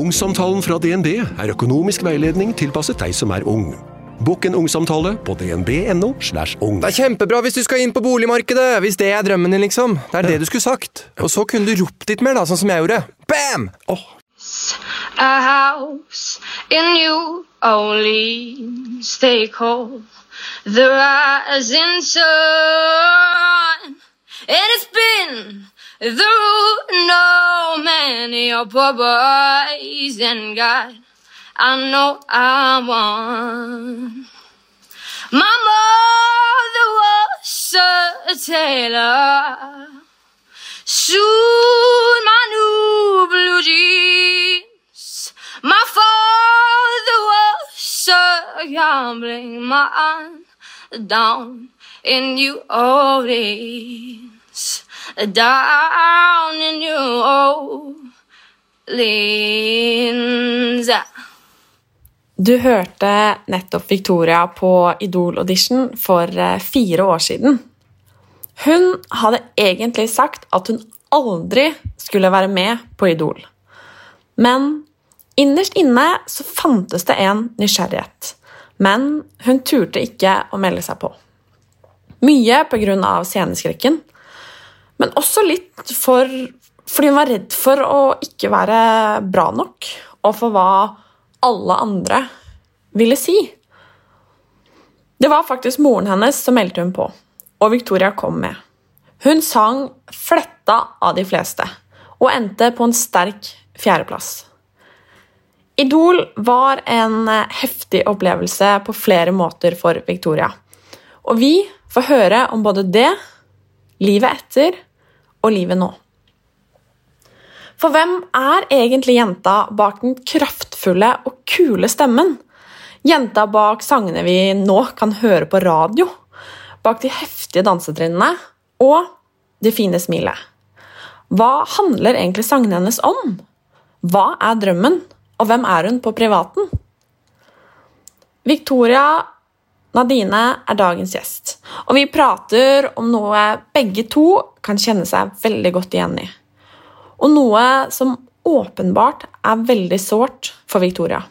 Ungsamtalen fra DNB er økonomisk veiledning tilpasset deg som er ung. Bokk en ungsamtale på dnb.no. slash ung. Det er kjempebra hvis du skal inn på boligmarkedet, hvis det er drømmen din, liksom. Det er det du skulle sagt. Og så kunne du ropt litt mer, da, sånn som jeg gjorde. Bam! Åh, a house in New Orleans. They call the rising sun. It has been root of many poor boys and God. I know I won. My mother was a tailor. Soon my new blue jeans. My father was a gambling man down in New Orleans. Down in New Orleans. Du hørte nettopp Victoria på Idol-audition for eh, fire år siden. Hun hadde egentlig sagt at hun aldri skulle være med på Idol. Men innerst inne så fantes det en nysgjerrighet. Men hun turte ikke å melde seg på. Mye pga. sceneskrekken, men også litt for, fordi hun var redd for å ikke være bra nok, og for hva alle andre ville si. Det var faktisk moren hennes som meldte hun på, og Victoria kom med. Hun sang fletta av de fleste, og endte på en sterk fjerdeplass. Idol var en heftig opplevelse på flere måter for Victoria. Og vi får høre om både det, livet etter og livet nå. For hvem er egentlig jenta bak den kraftfulle og kule stemmen? Jenta bak sangene vi nå kan høre på radio? Bak de heftige dansetrinnene og det fine smilet? Hva handler egentlig sangene hennes om? Hva er drømmen, og hvem er hun på privaten? Victoria Nadine er dagens gjest, og vi prater om noe begge to kan kjenne seg veldig godt igjen i. Og noe som åpenbart er veldig sårt for Victoria.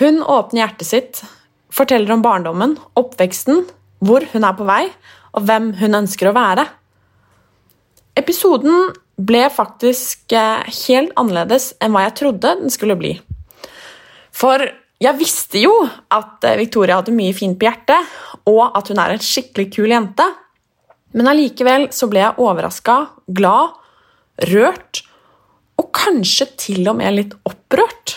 Hun åpner hjertet sitt, forteller om barndommen, oppveksten, hvor hun er på vei, og hvem hun ønsker å være. Episoden ble faktisk eh, helt annerledes enn hva jeg trodde den skulle bli. For jeg visste jo at eh, Victoria hadde mye fint på hjertet, og at hun er en skikkelig kul jente. Men allikevel så ble jeg overraska, glad, rørt og kanskje til og med litt opprørt.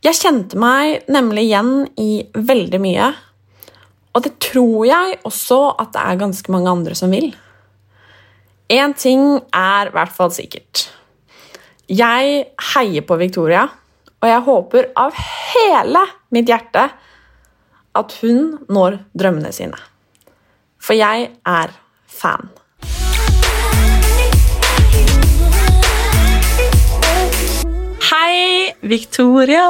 Jeg kjente meg nemlig igjen i veldig mye, og det tror jeg også at det er ganske mange andre som vil. Én ting er i hvert fall sikkert. Jeg heier på Victoria, og jeg håper av hele mitt hjerte at hun når drømmene sine. For jeg er fan. Hei, Victoria!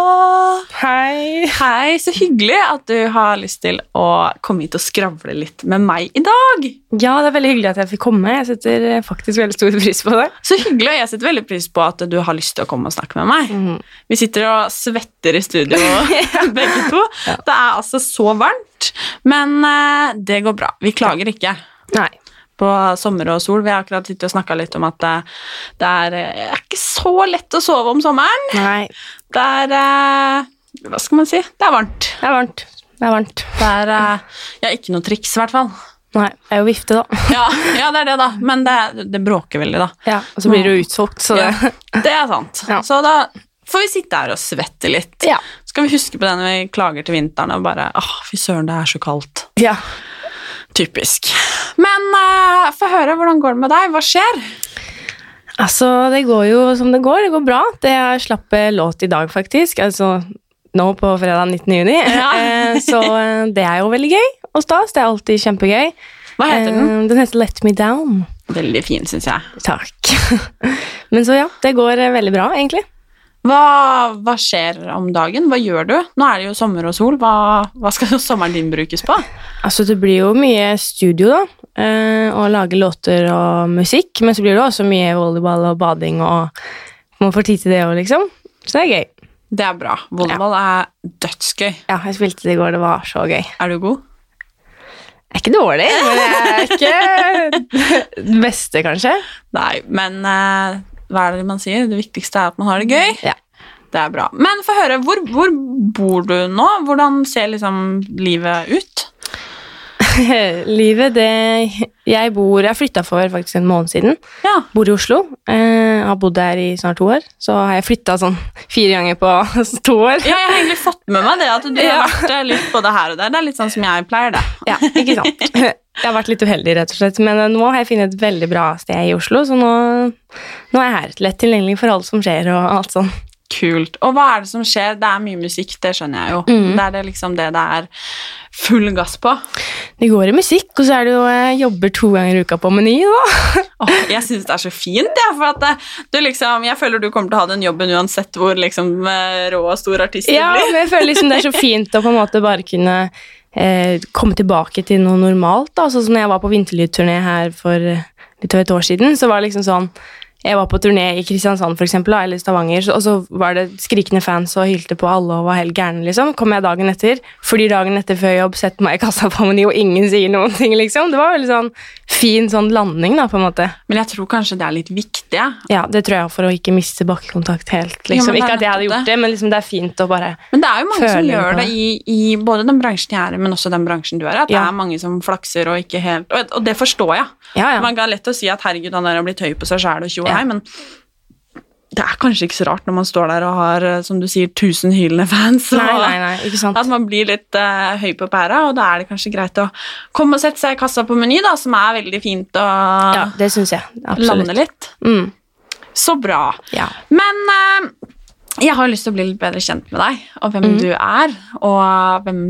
Hei. Hei, Så hyggelig at du har lyst til å komme hit og skravle litt med meg i dag. Ja, det er veldig hyggelig at jeg fikk komme. Jeg setter faktisk veldig stor pris på det. Så hyggelig, og jeg setter veldig pris på at du har lyst til å komme og snakke med meg. Mm. Vi sitter og svetter i studio, begge to. Det er altså så varmt, men eh, det går bra. Vi klager ikke Nei. På sommer og sol. Vi har akkurat sittet og snakka litt om at det, det er, eh, er ikke så lett å sove om sommeren. Nei. Det er eh, Hva skal man si? Det er varmt. Det er varmt. Det er varmt. Det er eh, ja, ikke noe triks, i hvert fall. Nei, jeg er jo vifte, da. Ja, ja, det er det, da. Men det, det bråker veldig, da. Ja, Og så blir det jo utsolgt, så det Ja, det er sant. Ja. Så da får vi sitte her og svette litt. Ja. Så kan vi huske på det når vi klager til vinteren og bare åh, fy søren, det er så kaldt. Ja. Typisk. Men uh, få høre, hvordan går det med deg? Hva skjer? Altså, det går jo som det går. Det går bra. Det er slapp eh, låt i dag, faktisk. Altså nå på fredag 19. juni. Ja. så eh, det er jo veldig gøy og stas. Det er alltid kjempegøy. Hva heter den? Eh, Den heter Let Me Down. Veldig fin, syns jeg. Takk. Men så ja, det går eh, veldig bra, egentlig. Hva, hva skjer om dagen? Hva gjør du? Nå er det jo sommer og sol. Hva, hva skal sommeren din brukes på? Altså, det blir jo mye studio, da. eh, Og lage låter og musikk. Men så blir det også mye volleyball og bading og må få tid til det òg, liksom. Så det er gøy. Det er bra. Volleyball er dødsgøy. Ja, jeg spilte det i går. Det var så gøy. Er du god? Jeg er ikke dårlig, men jeg er ikke den beste, kanskje. Nei, men eh, hva er det man sier? Det viktigste er at man har det gøy. Ja. Det er bra. Men få høre, hvor, hvor bor du nå? Hvordan ser liksom livet ut? Livet, det Jeg bor Jeg flytta for faktisk en måned siden. Ja. Bor i Oslo. Eh, har bodd der i snart to år. Så har jeg flytta sånn fire ganger på to år. Ja, jeg har egentlig fått med meg det, at du Ja. har vært litt både her og der. Det er litt sånn som jeg pleier det. Ja, ikke sant? Jeg har vært litt uheldig, rett og slett. Men eh, nå har jeg funnet et veldig bra sted i Oslo, så nå, nå er jeg her. Lett tilgjengelig for alt som skjer og alt sånn. Kult. Og hva er det som skjer? Det er mye musikk, det skjønner jeg jo. Mm. Det er det liksom det det er full gass på. Det går i musikk, og så er det jo jeg jobber to ganger i uka på Meny, da. oh, jeg syns det er så fint, jeg. For at det, du liksom, jeg føler du kommer til å ha den jobben uansett hvor liksom eh, rå og stor artist du Ja, blir. men jeg føler liksom det er så fint å på en måte bare kunne eh, komme tilbake til noe normalt. Da. Sånn som når jeg var på vinterlydturné her for eh, litt over et år siden, så var det liksom sånn jeg var på turné i Kristiansand for eksempel, eller Stavanger, og så var det skrikende fans og hylte på alle og var helt gærne. Liksom. Kom jeg dagen etter, fordi dagen etter før jobb setter meg i kassa på Meny, og ingen sier noen ting. liksom. Det var veldig sånn fin sånn landing, da, på en måte. Men jeg tror kanskje det er litt viktig. Ja, Ja, Det tror jeg for å ikke miste bakkekontakt helt. Liksom. er ikke at jeg hadde gjort det. men liksom det er fint å bare føle Men det er jo mange som gjør det i, i både den bransjen jeg er i, men også den bransjen du er i. At det er mange som flakser og ikke helt Og, og det forstår jeg. Ja, ja. Man kan lett å si at herregud, han der har blitt høy på seg sjæl og tjo Ja. hei, men det er kanskje ikke så rart når man står der og har, eh, som du sier, tusen hylende fans. Nei, nei, nei, ikke sant. At man blir litt uh, høy på pæra, og da er det kanskje greit å komme og sette seg i kassa på Meny, da, som er veldig fint å Ja, det synes jeg. Absolutt. lande litt. Mm. Så bra. Ja. Men uh, jeg har lyst til å bli litt bedre kjent med deg, og hvem du er, og hvem,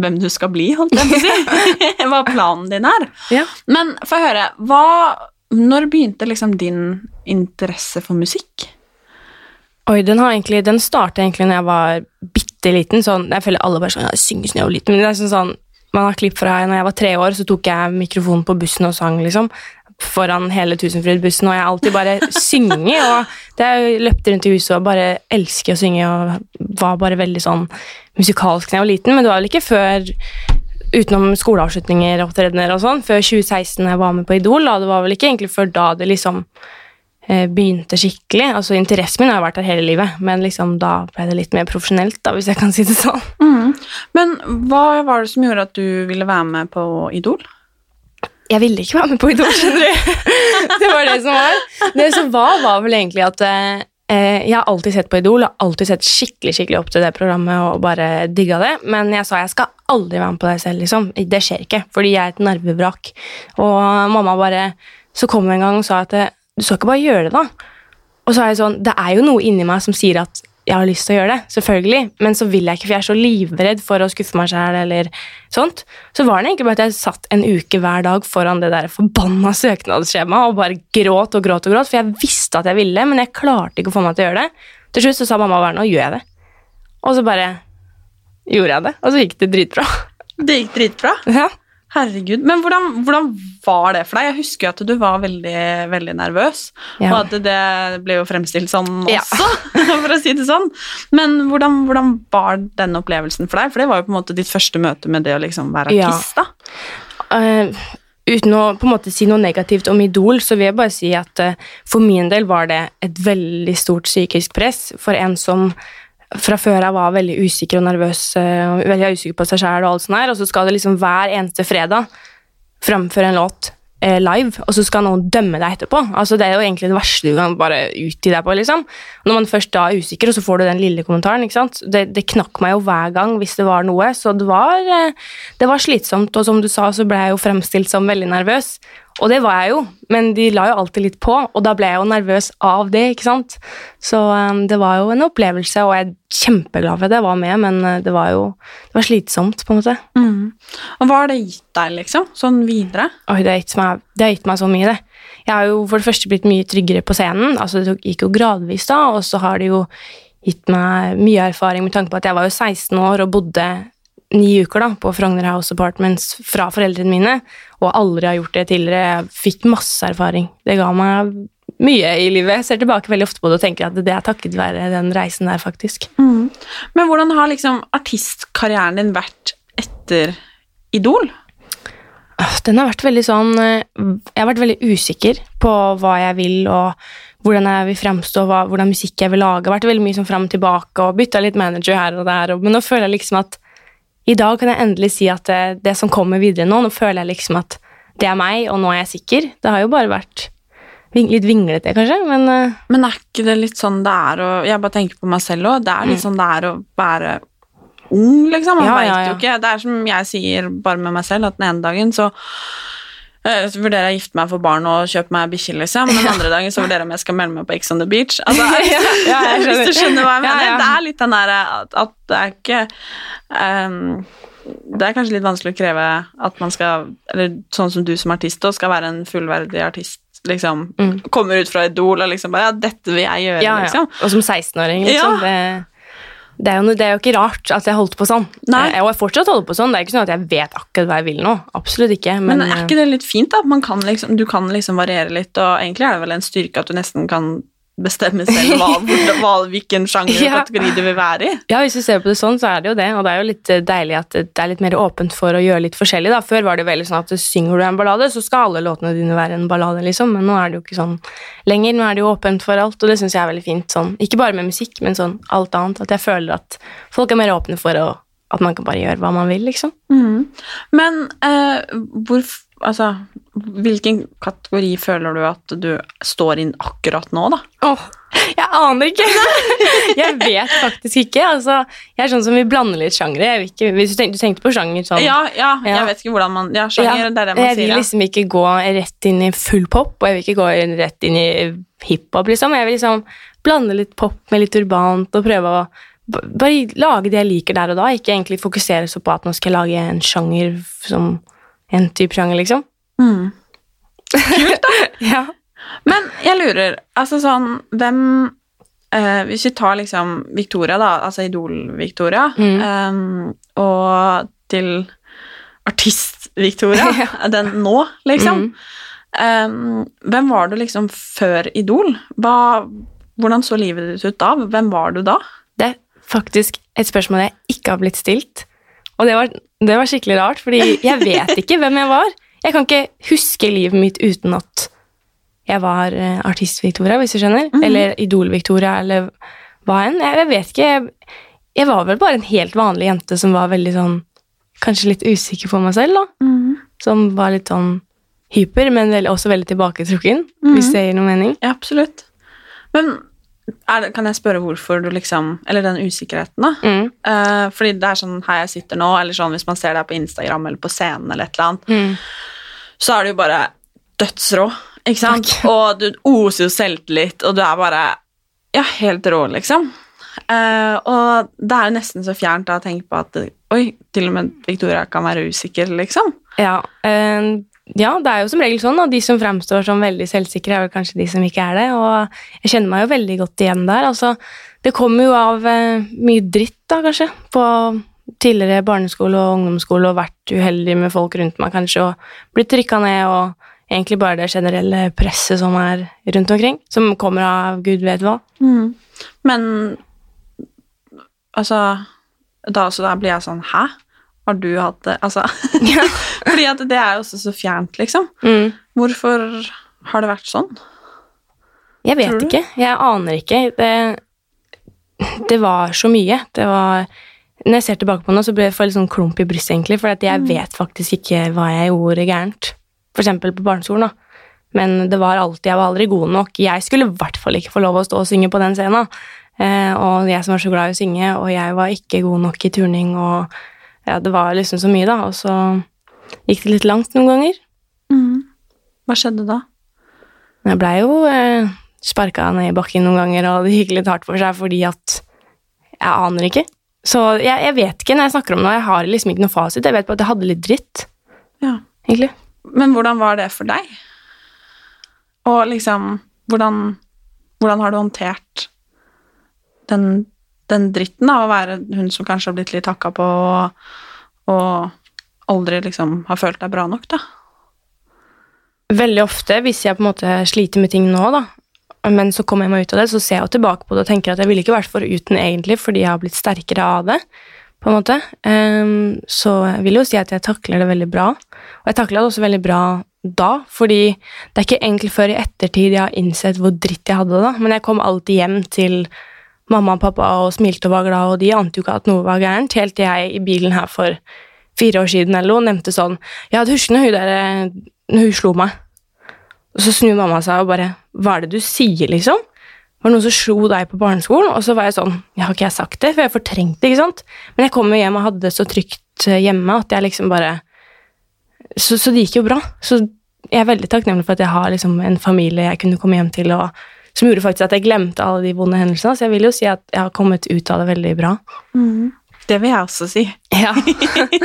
hvem du skal bli, holdt jeg på å si. hva planen din er. Ja. Men få høre, hva, når begynte liksom din interesse for musikk? Oi, den, har egentlig, den startet egentlig når jeg var bitte liten. Sånn, jeg føler alle bare sånn, jeg synger sånn, jeg var liten, men det er sånn, sånn man har klipp fra når jeg var tre år, så tok jeg mikrofonen på bussen og sang, liksom. Foran hele Tusenfryd-bussen, og jeg alltid bare synger. Og det løpte rundt i huset og bare elsker å synge, og var bare veldig sånn musikalsk da jeg var liten, men det var vel ikke før utenom skoleavslutninger og opptredener og sånn, før 2016 jeg var med på Idol, da det var vel ikke egentlig før da det liksom eh, begynte skikkelig. Altså Interessen min har vært der hele livet, men liksom da ble det litt mer profesjonelt, da, hvis jeg kan si det sånn. Men hva var det som gjorde at du ville være med på Idol? Jeg ville ikke være med på Idol, skjønner du. det var det som var. Det som var, var vel egentlig at eh, jeg har alltid sett på Idol, og alltid sett skikkelig skikkelig opp til det programmet og bare digga det, men jeg sa jeg skal aldri være med på det selv, liksom. Det skjer ikke, fordi jeg er et nervevrak. Og mamma bare Så kom en gang og sa at du skal ikke bare gjøre det, da. Og så er jeg sånn, det er jo noe inni meg som sier at jeg har lyst til å gjøre det, selvfølgelig, men så vil jeg ikke, for jeg er så livredd for å skuffe meg sjæl eller sånt. Så var det egentlig bare at jeg satt en uke hver dag foran det der forbanna søknadsskjemaet og bare gråt og gråt og gråt, for jeg visste at jeg ville, men jeg klarte ikke å få meg til å gjøre det. Til slutt så sa mamma bare nå gjør jeg det. Og så bare gjorde jeg det, og så gikk det dritbra. Det gikk dritbra. Ja. Herregud. Men hvordan, hvordan var det for deg? Jeg husker jo at du var veldig, veldig nervøs, Ja. og at det ble jo fremstilt sånn Ja. også, for å si det sånn. Men hvordan, hvordan var den opplevelsen for deg? For det var jo på en måte ditt første møte med det å liksom være Ja. artist, da. Uh, uten å på en måte si noe negativt om Idol, så vil jeg bare si at uh, for min del var det et veldig stort psykisk press for en som fra før jeg var veldig usikker og nervøs eh, og veldig usikker på seg sjæl, og alt sånt her, og så skal det liksom hver eneste fredag framføre en låt eh, live, og så skal noen dømme deg etterpå. Altså Det er jo egentlig det verste du kan bare utgi deg på. liksom. Når man først da er usikker, og så får du den lille kommentaren. ikke sant? Det, det knakk meg jo hver gang hvis det var noe, så det var, eh, det var slitsomt. Og som du sa, så ble jeg jo fremstilt som veldig nervøs. Og det var jeg jo, men de la jo alltid litt på, og da ble jeg jo nervøs av det. ikke sant? Så um, det var jo en opplevelse, og jeg er kjempeglad for at jeg var med, men uh, det var jo det var slitsomt, på en måte. Mm. Og hva har det gitt deg, liksom? Sånn videre? Oi, det har gitt meg, det har gitt meg så mye, det. Jeg har jo for det første blitt mye tryggere på scenen. altså Det gikk jo gradvis, da, og så har det jo gitt meg mye erfaring med tanke på at jeg var jo 16 år og bodde ni uker da, på Frogner House Apartments fra foreldrene mine, og aldri har gjort det tidligere. Jeg fikk masse erfaring. Det ga meg mye i livet. Jeg ser tilbake veldig ofte på det og tenker at det er takket være den reisen der, faktisk. Mm. Men hvordan har liksom artistkarrieren din vært etter Idol? Den har vært veldig sånn Jeg har vært veldig usikker på hva jeg vil, og hvordan jeg vil fremstå, hva, hvordan musikk jeg vil lage. Jeg har Vært veldig mye sånn fram og tilbake og bytta litt manager her og der. Men nå føler jeg liksom at i dag kan jeg endelig si at det, det, som kommer videre nå, nå føler jeg liksom at det er meg, og nå er jeg sikker. Det har jo bare vært litt vinglete, kanskje, men uh, Men er ikke det litt sånn det er å Jeg bare tenker på meg selv òg. Det er litt mm. sånn det er å være ung, liksom. Man ja, veit ja, ja. jo ikke. Det er som jeg sier bare med meg selv, at den ene dagen så Eh, så vurderer jeg å gifte meg for barn og kjøpe meg bikkje, liksom. Men Den andre dagen så vurderer jeg om jeg skal melde meg på Ex on the Beach. Altså, ja, hvis du skjønner hva jeg mener. Ja, ja. Det er litt den derre at, at, det er ikke um, Det er kanskje litt vanskelig å kreve at man skal Eller sånn som du som artist også, skal være en fullverdig artist. Liksom, mm. Kommer ut fra Idol og liksom bare Ja, dette vil jeg gjøre, liksom. Og som 16-åring, liksom. Det det er, jo, det er, jo, ikke rart at jeg holdt på sånn. Nei. Og jeg fortsatt holder på sånn. Det er ikke sånn at jeg vet akkurat hva jeg vil nå. Absolutt ikke. Men, men er ikke det litt fint, da? Kan liksom, du kan liksom variere litt, og egentlig er det vel en styrke at du nesten kan bestemme selv hva, hva, hvilken sjanger ja. kategori du vil være i. Ja, hvis du ser på det sånn, så er det jo det. Og det er jo litt eh, deilig at det er litt mer åpent for å gjøre litt forskjellig. da. Før var det veldig sånn at synger du en ballade, så skal alle låtene dine være en ballade, liksom. Men nå er det jo ikke sånn lenger. Nå er det jo åpent for alt, og det syns jeg er veldig fint. sånn. Ikke bare med musikk, men sånn alt annet. At jeg føler at folk er mer åpne for å, at man kan bare gjøre hva man vil, liksom. Mm. Men eh, hvorfor Altså, hvilken kategori føler du at du står inn akkurat nå, da? Åh, jeg aner ikke! jeg vet faktisk ikke. Altså, jeg er sånn som vil blande litt sjangre. Hvis du tenkte, du tenkte, på sjanger sånn ja, ja, ja, jeg vet ikke hvordan man Ja, sjanger, ja, det er det man jeg sier. Jeg vil liksom ikke gå rett inn i full pop, og jeg vil ikke gå rett inn i hiphop, liksom. Jeg vil liksom blande litt pop med litt urbant og prøve å bare lage det jeg liker der og da, ikke egentlig fokusere så på at nå skal jeg lage en sjanger som en type sjanger, liksom. Mm. Kult, da. ja. Men jeg lurer, altså sånn Hvem eh, Hvis vi tar liksom Victoria, da, altså Idol-Victoria, mm. eh, og til artist-Victoria, ja. den nå, liksom. Mm. eh, hvem var du liksom før Idol? Hva, hvordan så livet ditt ut da? Hvem var du da? Det er faktisk et spørsmål jeg ikke har blitt stilt. Og det var, det var skikkelig rart, fordi jeg vet ikke hvem jeg var. Jeg kan ikke huske livet mitt uten at jeg var eh, artist-Victoria, hvis du skjønner. Mm. Eller Idol-Victoria, eller hva enn. Jeg, jeg, vet ikke. Jeg, jeg, var vel bare en helt vanlig jente som var veldig sånn Kanskje litt usikker på meg selv, da. Mm. Som var litt sånn hyper, men også veldig tilbaketrukken, mm hvis det gir noe mening. Ja, absolutt. Men det, kan jeg spørre hvorfor du liksom Eller den usikkerheten, da. Mm. Uh, fordi det er sånn her jeg sitter nå, eller sånn hvis man ser deg på Instagram eller på scenen eller et eller annet, mm. så er du jo bare dødsrå, ikke sant? Takk. Og du oser jo selvtillit, og du er bare Ja, helt rå, liksom. Uh, og det er jo nesten så fjernt da å tenke på at oi, til og med Victoria kan være usikker, liksom. Ja, uh, ja, det er jo som regel sånn, og de som fremstår som veldig selvsikre, er vel kanskje de som ikke er det. Og jeg kjenner meg jo veldig godt igjen der. Altså, det kommer jo av eh, mye dritt, da, kanskje, på tidligere barneskole og ungdomsskole og vært uheldig med folk rundt meg, kanskje, og blitt trykka ned, og egentlig bare det generelle presset som er rundt omkring, som kommer av gud vet hva. Mm. Men altså da, så da blir jeg sånn Hæ? Har du hatt det? Altså Fordi at det er jo også så fjernt, liksom. Mm. Hvorfor har det vært sånn? Jeg vet ikke. Jeg aner ikke. Det, det, var så mye. Det var Når jeg ser tilbake på det, så ble jeg får litt sånn klump i brystet, egentlig, for jeg mm. vet faktisk ikke hva jeg gjorde gærent. For eksempel på barneskolen, da. Men det var alltid, jeg var aldri god nok. Jeg skulle i hvert fall ikke få lov å stå og synge på den scenen. Eh, og jeg som var så glad i å synge, og jeg var ikke god nok i turning og ja, det var liksom så mye, da, og så gikk det litt langt noen ganger. Mm. Hva skjedde da? Jeg blei jo eh, sparka ned i bakken noen ganger, og det gikk litt hardt for seg fordi at Jeg aner ikke. Så jeg, jeg vet ikke når jeg snakker om det, Jeg har liksom ikke noe fasit. Jeg vet bare at jeg hadde litt dritt, Ja. egentlig. Men hvordan var det for deg? Og liksom Hvordan, hvordan har du håndtert den, den dritten av å være hun som kanskje har blitt litt hakka på, og, og aldri liksom har følt deg bra nok, da? Veldig ofte, hvis jeg på en måte sliter med ting nå, da, men så kommer jeg meg ut av det, så ser jeg jo tilbake på det og tenker at jeg ville ikke vært foruten egentlig, fordi jeg har blitt sterkere av det, på en måte. Um, så jeg vil jo si at jeg takler det veldig bra. Og jeg takler det også veldig bra da, fordi det er ikke egentlig før i ettertid jeg har innsett hvor dritt jeg hadde det, da. Men jeg kom alltid hjem til mamma og pappa og smilte og var glad, og de ante jo ikke at noe var gærent, helt til jeg i bilen her for fire år siden eller noe nevnte sånn Ja, du husker når hun der Når hun slo meg? Og så snur mamma seg og bare Hva er det du sier, liksom? Var det noen som slo deg på barneskolen? Og så var jeg sånn Ja, har ikke jeg sagt det? For jeg fortrengte det, ikke sant? Men jeg kom jo hjem og hadde det så trygt eh, hjemme at jeg liksom bare Så, så det gikk jo bra. Så jeg er veldig takknemlig for at jeg har liksom en familie jeg kunne komme hjem til, og som gjorde faktisk at jeg glemte alle de vonde hendelsene. Så jeg vil jo si at jeg har kommet ut av det veldig bra. Det vil jeg også si. Ja.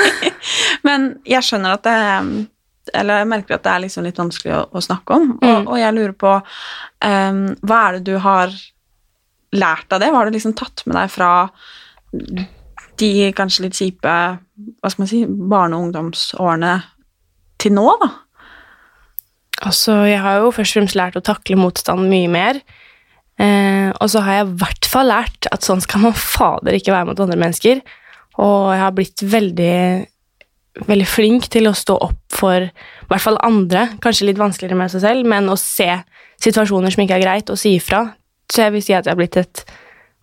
Men jeg skjønner at det Eller jeg merker at det er liksom litt vanskelig å, å snakke om, og, Mm. og jeg lurer på um, Hva er det du har lært av det? Hva har du liksom tatt med deg fra de kanskje litt kjipe hva skal man si, barne- og ungdomsårene til nå, da? Altså, jeg har jo først og fremst lært å takle motstand mye mer. Eh, og så har jeg i hvert fall lært at sånn skal man fader ikke være mot andre mennesker. Og jeg har blitt veldig, veldig flink til å stå opp for i hvert fall andre, kanskje litt vanskeligere med seg selv, men å se situasjoner som ikke er greit, og si ifra. Så jeg vil si at jeg har blitt et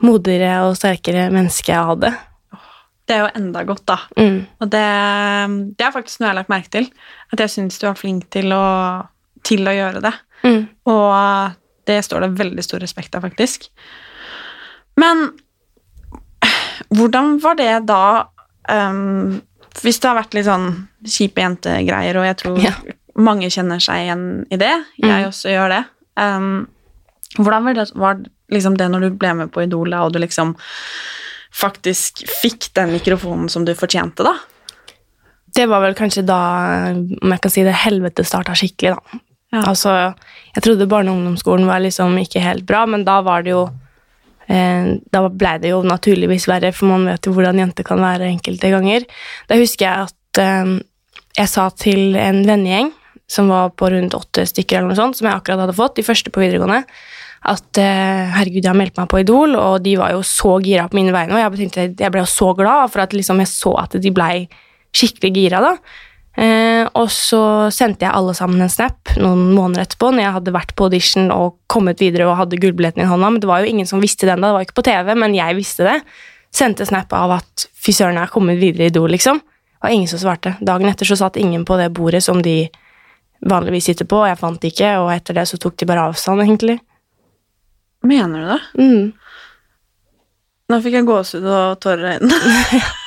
modigere og sterkere menneske av det. Det er jo enda godt, da. Mm. Og det, det er faktisk noe jeg har lagt merke til. At jeg syns du er flink til å, til å gjøre det. Mm. Og det står det veldig stor respekt av, faktisk. Men hvordan var det da um, Hvis det har vært litt sånn kjipe jentegreier, og jeg tror Ja. mange kjenner seg igjen i det, jeg Mm. også gjør det um, Hvordan var det, var liksom det når du ble med på Idol, og du liksom faktisk fikk den mikrofonen som du fortjente, da? Det var vel kanskje da, om jeg kan si det, helvete starta skikkelig, da. Ja. Altså, jeg trodde barne- og ungdomsskolen var liksom ikke helt bra, men da var det jo eh, Da ble det jo naturligvis verre, for man vet jo hvordan jenter kan være enkelte ganger. Da husker jeg at eh, jeg sa til en vennegjeng som var på rundt åtte stykker, eller noe sånt, som jeg akkurat hadde fått, de første på videregående, at eh, herregud, jeg har meldt meg på Idol, og de var jo så gira på mine vegne, og jeg, tenkte, jeg ble jo så glad for at liksom, jeg så at de blei skikkelig gira, da. Eh, og så sendte jeg alle sammen en snap noen måneder etterpå, når jeg hadde vært på audition og kommet videre og hadde gullbilletten i hånda, men det var jo ingen som visste den da, det var ikke på TV, men jeg visste det. Sendte snap av at fy søren, jeg er kommet videre i Idol, liksom. Det var ingen som svarte. Dagen etter så satt ingen på det bordet som de vanligvis sitter på, og jeg fant det ikke, og etter det så tok de bare avstand, egentlig. Mener du det? Mm. Nå fikk jeg gåsehud og tårer i øynene.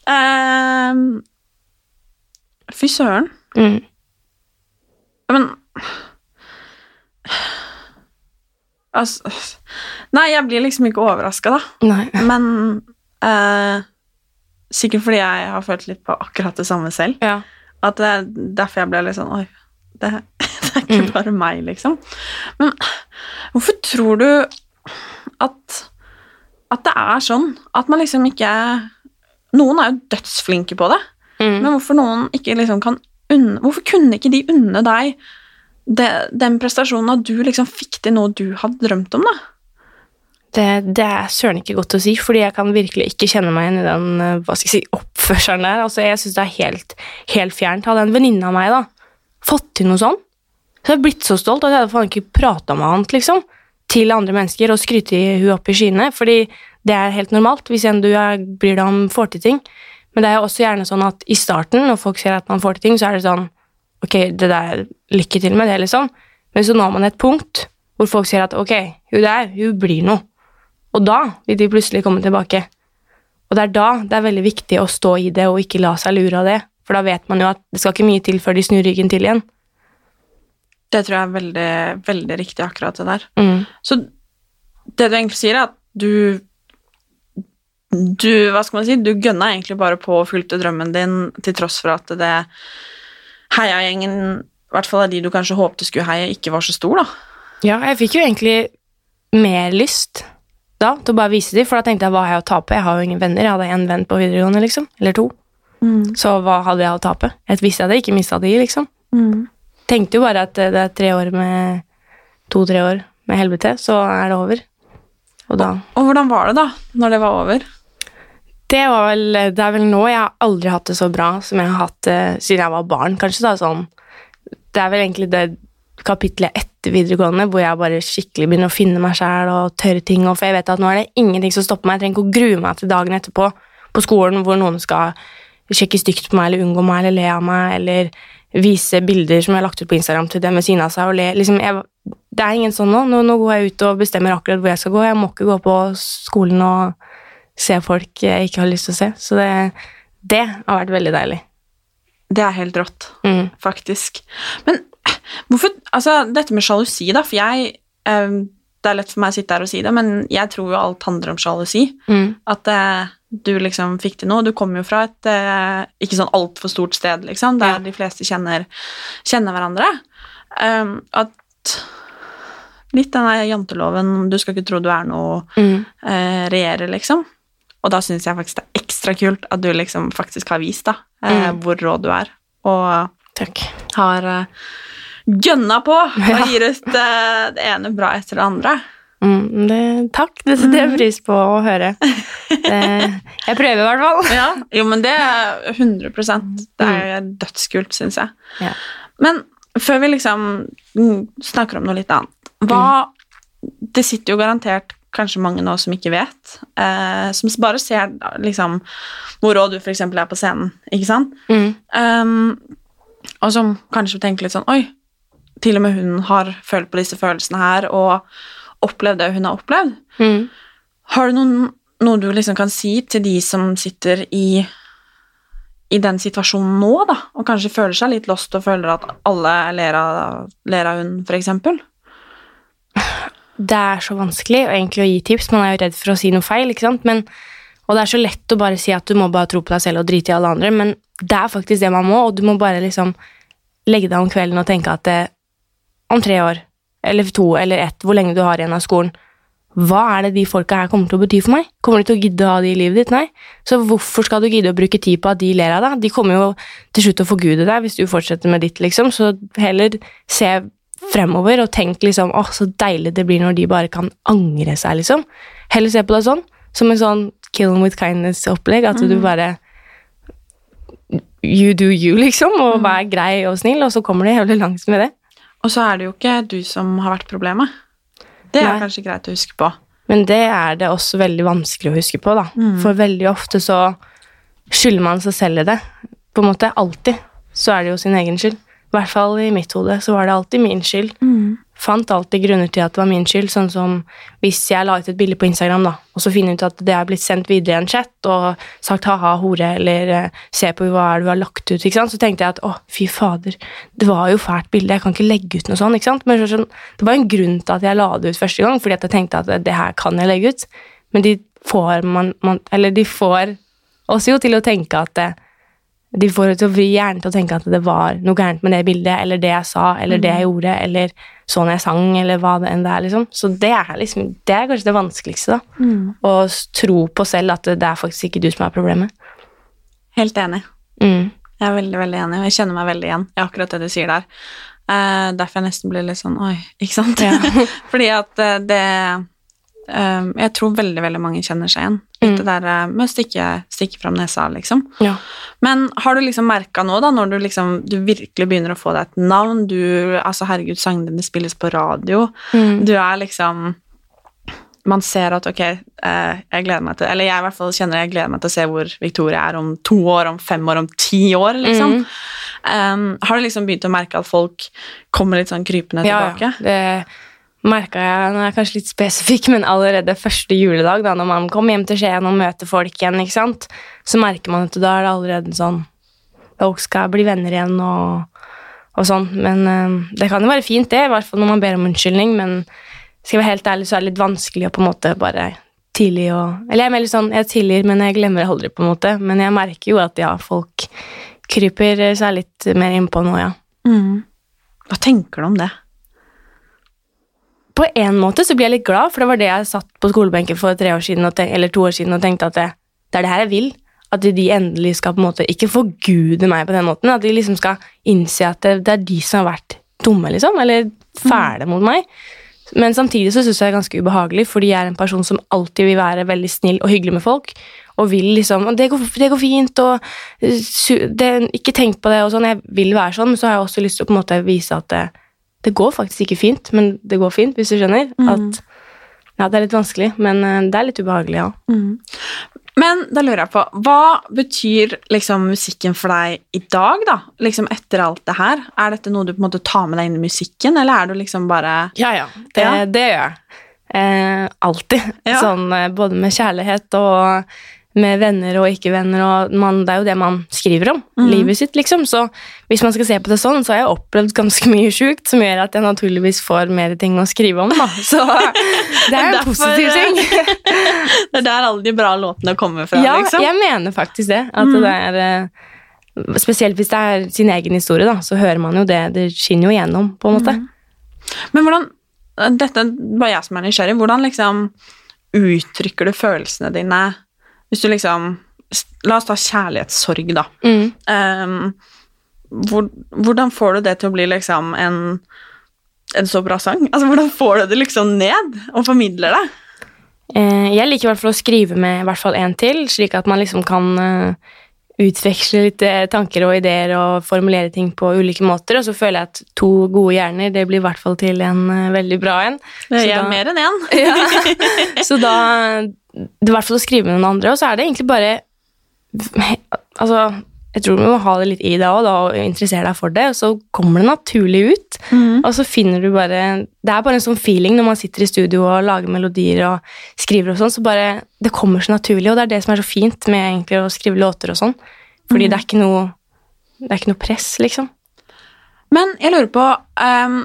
Ehm, fy søren. Mm. Men Altså Nei, jeg blir liksom ikke overraska, da. Nei. Men eh, Sikkert fordi jeg har følt litt på akkurat det samme selv. Ja. At det er derfor jeg ble litt sånn Oi, det, det er ikke bare meg, liksom. Men hvorfor tror du at, at det er sånn at man liksom ikke Noen er jo dødsflinke på det, Mm. men hvorfor noen ikke liksom kan unne Hvorfor kunne ikke de unne deg det, den prestasjonen at du liksom fikk til noe du hadde drømt om, da? Det, det er søren ikke godt å si, fordi jeg kan virkelig ikke kjenne meg igjen i den eh, hva skal jeg si, oppførselen der. Altså, jeg syns det er helt, helt fjernt. Hadde en venninne av meg da, fått til noe sånn, så hadde jeg blitt så stolt at jeg hadde faen ikke prata med annet, liksom, til andre mennesker og skryte hun opp i skyene, fordi det er helt normalt hvis en du er, bryr deg om får til ting. Men det er jo også gjerne sånn at i starten, når folk ser at man får til ting, så er det sånn Ok, det der, lykke til med det, liksom. Men så når man et punkt hvor folk sier at ok, hun der, hun blir noe. Og da vil de plutselig komme tilbake. Og det er da det er veldig viktig å stå i det og ikke la seg lure av det. For da vet man jo at det skal ikke mye til før de snur ryggen til igjen. Det tror jeg er veldig, veldig riktig, akkurat det der. Mm. Så det du egentlig sier, er at du Du, hva skal man si, du gønna egentlig bare på og fulgte drømmen din til tross for at det heiagjengen, i hvert fall av de du kanskje håpte skulle heie, ikke var så stor, da. Ja, jeg fikk jo egentlig mer lyst da til å bare vise dem, for da tenkte jeg hva har jeg å tape? Jeg har jo ingen venner. Jeg hadde én venn på videregående, liksom. Eller to. Så hva hadde jeg å tape? Jeg visste jeg ikke mista de, liksom. Tenkte jo bare at det er tre år med To-tre år med helvete, så er det over. Og da Og hvordan var det, da, når det var over? Det vel Det er vel nå jeg har aldri hatt det så bra som jeg har hatt det siden jeg var barn, kanskje. da, sånn. Det er vel egentlig det kapitlet etter videregående hvor jeg bare skikkelig begynner å finne meg sjæl og tørre ting. For jeg vet at nå er det ingenting som stopper meg. Jeg trenger ikke å grue meg til dagen etterpå på skolen hvor noen skal sjekke stygt på meg eller unngå meg eller le av meg eller vise bilder som jeg har lagt ut på Instagram til dem ved siden av seg og le. Liksom, jeg, det er ingen sånn nå. nå. Nå går jeg ut og bestemmer akkurat hvor jeg skal gå. Jeg må ikke gå på skolen og se folk jeg ikke har lyst til å se. Så det, det har vært veldig deilig. Det er helt rått, Mm. faktisk. Men hvorfor Altså, dette med sjalusi, da, for jeg eh, Det er lett for meg å sitte her og si det, men jeg tror jo alt handler om sjalusi. Mm. At eh, du liksom fikk til noe. Du kommer jo fra et eh, ikke sånn altfor stort sted, liksom, der de fleste kjenner, kjenner hverandre. Um, at litt den der janteloven 'du skal ikke tro du er noe' Mm. eh, regjerer, liksom. Og da syns jeg faktisk det er ekstra kult at du liksom faktisk har vist da, eh, Mm. hvor rå du er, og Takk. har eh, gønna på og gir ut eh, det ene bra etter det andre. Mm, det, takk, det setter jeg pris på å høre. Det, jeg prøver i hvert fall. Ja, jo, men det er 100 Det er dødskult, syns jeg. Ja. Men før vi liksom mm, snakker om noe litt annet Hva Det sitter jo garantert kanskje mange nå som ikke vet, eh, som bare ser liksom hvor rå du f.eks. er på scenen, ikke sant? Mm. Um, og som kanskje tenker litt sånn Oi, til og med hun har følt på disse følelsene her og opplevd det hun har opplevd. Mm. Har du noen, noe du liksom kan si til de som sitter i i den situasjonen nå, da, og kanskje føler seg litt lost og føler at alle ler av, ler av hun, for eksempel? Det er så vanskelig egentlig å gi tips. Man er jo redd for å si noe feil. ikke sant? Men, og det er så lett å bare si at du må bare tro på deg selv og drite i alle andre, men det er faktisk det man må, og du må bare liksom legge deg om kvelden og tenke at det, om tre år, eller to, eller ett, hvor lenge du har igjen av skolen, hva er det de folka her kommer til å bety for meg? Kommer de til å gidde å ha de i livet ditt? Nei. Så hvorfor skal du gidde å bruke tid på at de ler av deg? De kommer jo til slutt til å forgude deg hvis du fortsetter med ditt, liksom, så heller se fremover og tenk liksom åh, så deilig det blir når de bare kan angre seg, liksom. Heller se på det sånn, som en sånn kill them with kindness-opplegg, at du Mhm. bare You do you, liksom, og vær grei og snill, og så kommer de jævlig langt med det. Og så er det jo ikke du som har vært problemet. Det er Nei. kanskje greit å huske på. Men det er det også veldig vanskelig å huske på, da. Mm. For veldig ofte så skylder man seg selv i det. På en måte alltid så er det jo sin egen skyld. I hvert fall i mitt hode så var det alltid min skyld. Fant alltid grunner til at det var min skyld, sånn som hvis jeg la ut et bilde på Instagram, da, og så finner jeg ut at det er blitt sendt videre i en chat, og sagt ha-ha, hore, eller eh, se på hva er det du har lagt ut, ikke sant, så tenkte jeg at å, fy fader, det var jo fælt bilde, jeg kan ikke legge ut noe sånt, ikke sant, men så, sånn, det var en grunn til at jeg la det ut første gang, fordi at jeg tenkte at det her kan jeg legge ut, men de får man, man eller de får oss jo til å tenke at det, de får til å vri hjernen til å tenke at det var noe gærent med det bildet, eller det jeg sa, eller det jeg gjorde, eller sånn jeg sang, eller hva det enn det er, liksom. Så det er liksom, det er kanskje det vanskeligste, da. Mm. Å tro på selv at det, det er faktisk ikke du som er problemet. Helt enig. Mm. Jeg er veldig, veldig enig, og jeg kjenner meg veldig igjen i akkurat det du sier der. Uh, derfor jeg nesten blir litt sånn oi, ikke sant? Ja. Fordi at eh, det eh, Jeg tror veldig, veldig mange kjenner seg igjen. Litt det der eh, med å stikke, stikke fram nesa, liksom. Ja. Men har du liksom merka nå, da, når du liksom du virkelig begynner å få deg et navn Du, altså herregud, sangene dine spilles på radio. Mm. Du er liksom Man ser at ok, eh, jeg gleder meg til Eller jeg i hvert fall kjenner jeg gleder meg til å se hvor Victoria er om to år, om fem år, om ti år, liksom. Mm. Um, har du liksom begynt å merke at folk kommer litt sånn krypende Ja, tilbake? ja. Det merka jeg, nå er jeg kanskje litt spesifikk, men allerede første juledag, da når man kommer hjem til Skien og møter folk igjen, ikke sant, så merker man at da er det allerede sånn Folk skal bli venner igjen, og, og sånn. Men eh, det kan jo være fint, det, i hvert fall når man ber om unnskyldning, men skal jeg være helt ærlig, så er det litt vanskelig å på en måte bare tidlig og Eller jeg er mer sånn, jeg tilgir, men jeg glemmer aldri, på en måte. Men jeg merker jo at ja, folk kryper seg litt mer innpå nå, ja. Mm. Hva tenker du om det? På en måte så blir jeg litt glad, for det var det jeg satt på skolebenken for tre år siden, eller to år siden og tenkte at det, det er det her jeg vil. At de endelig skal på en måte ikke forgude meg på den måten. At de liksom skal innse at det, det er de som har vært dumme, liksom. Eller fæle mot meg. Men samtidig så syns jeg det er ganske ubehagelig, fordi jeg er en person som alltid vil være veldig snill og hyggelig med folk. Og vil liksom og det går, det går fint, og det, ikke tenk på det, og sånn. Jeg vil være sånn, men så har jeg også lyst til å på en måte vise at det, går faktisk ikke fint, men det går fint, hvis du skjønner. Mm. At ja, det er litt vanskelig, men eh, det er litt ubehagelig, ja. Mm. Men da lurer jeg på, hva betyr liksom musikken for deg i dag, da? Liksom etter alt det her? Er dette noe du på en måte tar med deg inn i musikken, eller er du liksom bare Ja, ja. Det, Ja. det gjør jeg. Eh, alltid. Ja. Sånn eh, både med kjærlighet og med venner og ikke-venner, og man, det er jo det man skriver om. Mm. Livet sitt, liksom. Så hvis man skal se på det sånn, så har jeg opplevd ganske mye sjukt som gjør at jeg naturligvis får mer ting å skrive om, da. Så det er en positiv ting. Det er der alle de bra låtene kommer fra, Ja, liksom? jeg mener faktisk det. At mm. det er eh, Spesielt hvis det er sin egen historie, da, så hører man jo det. Det skinner jo igjennom, på en måte. Men hvordan Dette er bare jeg som er nysgjerrig. Hvordan liksom uttrykker du følelsene dine hvis du liksom La oss ta kjærlighetssorg, da. Mm. Um, hvor, hvordan får du det til å bli liksom en, en så bra sang? Altså, Hvordan får du det liksom ned og formidler det? Eh, jeg liker i hvert fall å skrive med i hvert fall én til, slik at man liksom kan eh, utveksle litt eh, tanker og ideer og formulere ting på ulike måter. Og så føler jeg at to gode hjerner det blir i hvert fall til en eh, veldig bra en. Så er da- mer enn én. ja. Så da Det er i hvert fall å skrive med noen andre, og så er det egentlig bare Altså, jeg tror du må ha det litt i deg òg, og interessere deg for det, og så kommer det naturlig ut. Mm. Og så finner du bare Det er bare en sånn feeling når man sitter i studio og lager melodier og skriver og sånn, så bare Det kommer så naturlig, og det er det som er så fint med egentlig å skrive låter og sånn. Fordi mm. det er ikke noe Det er ikke noe press, liksom. Men jeg lurer på um,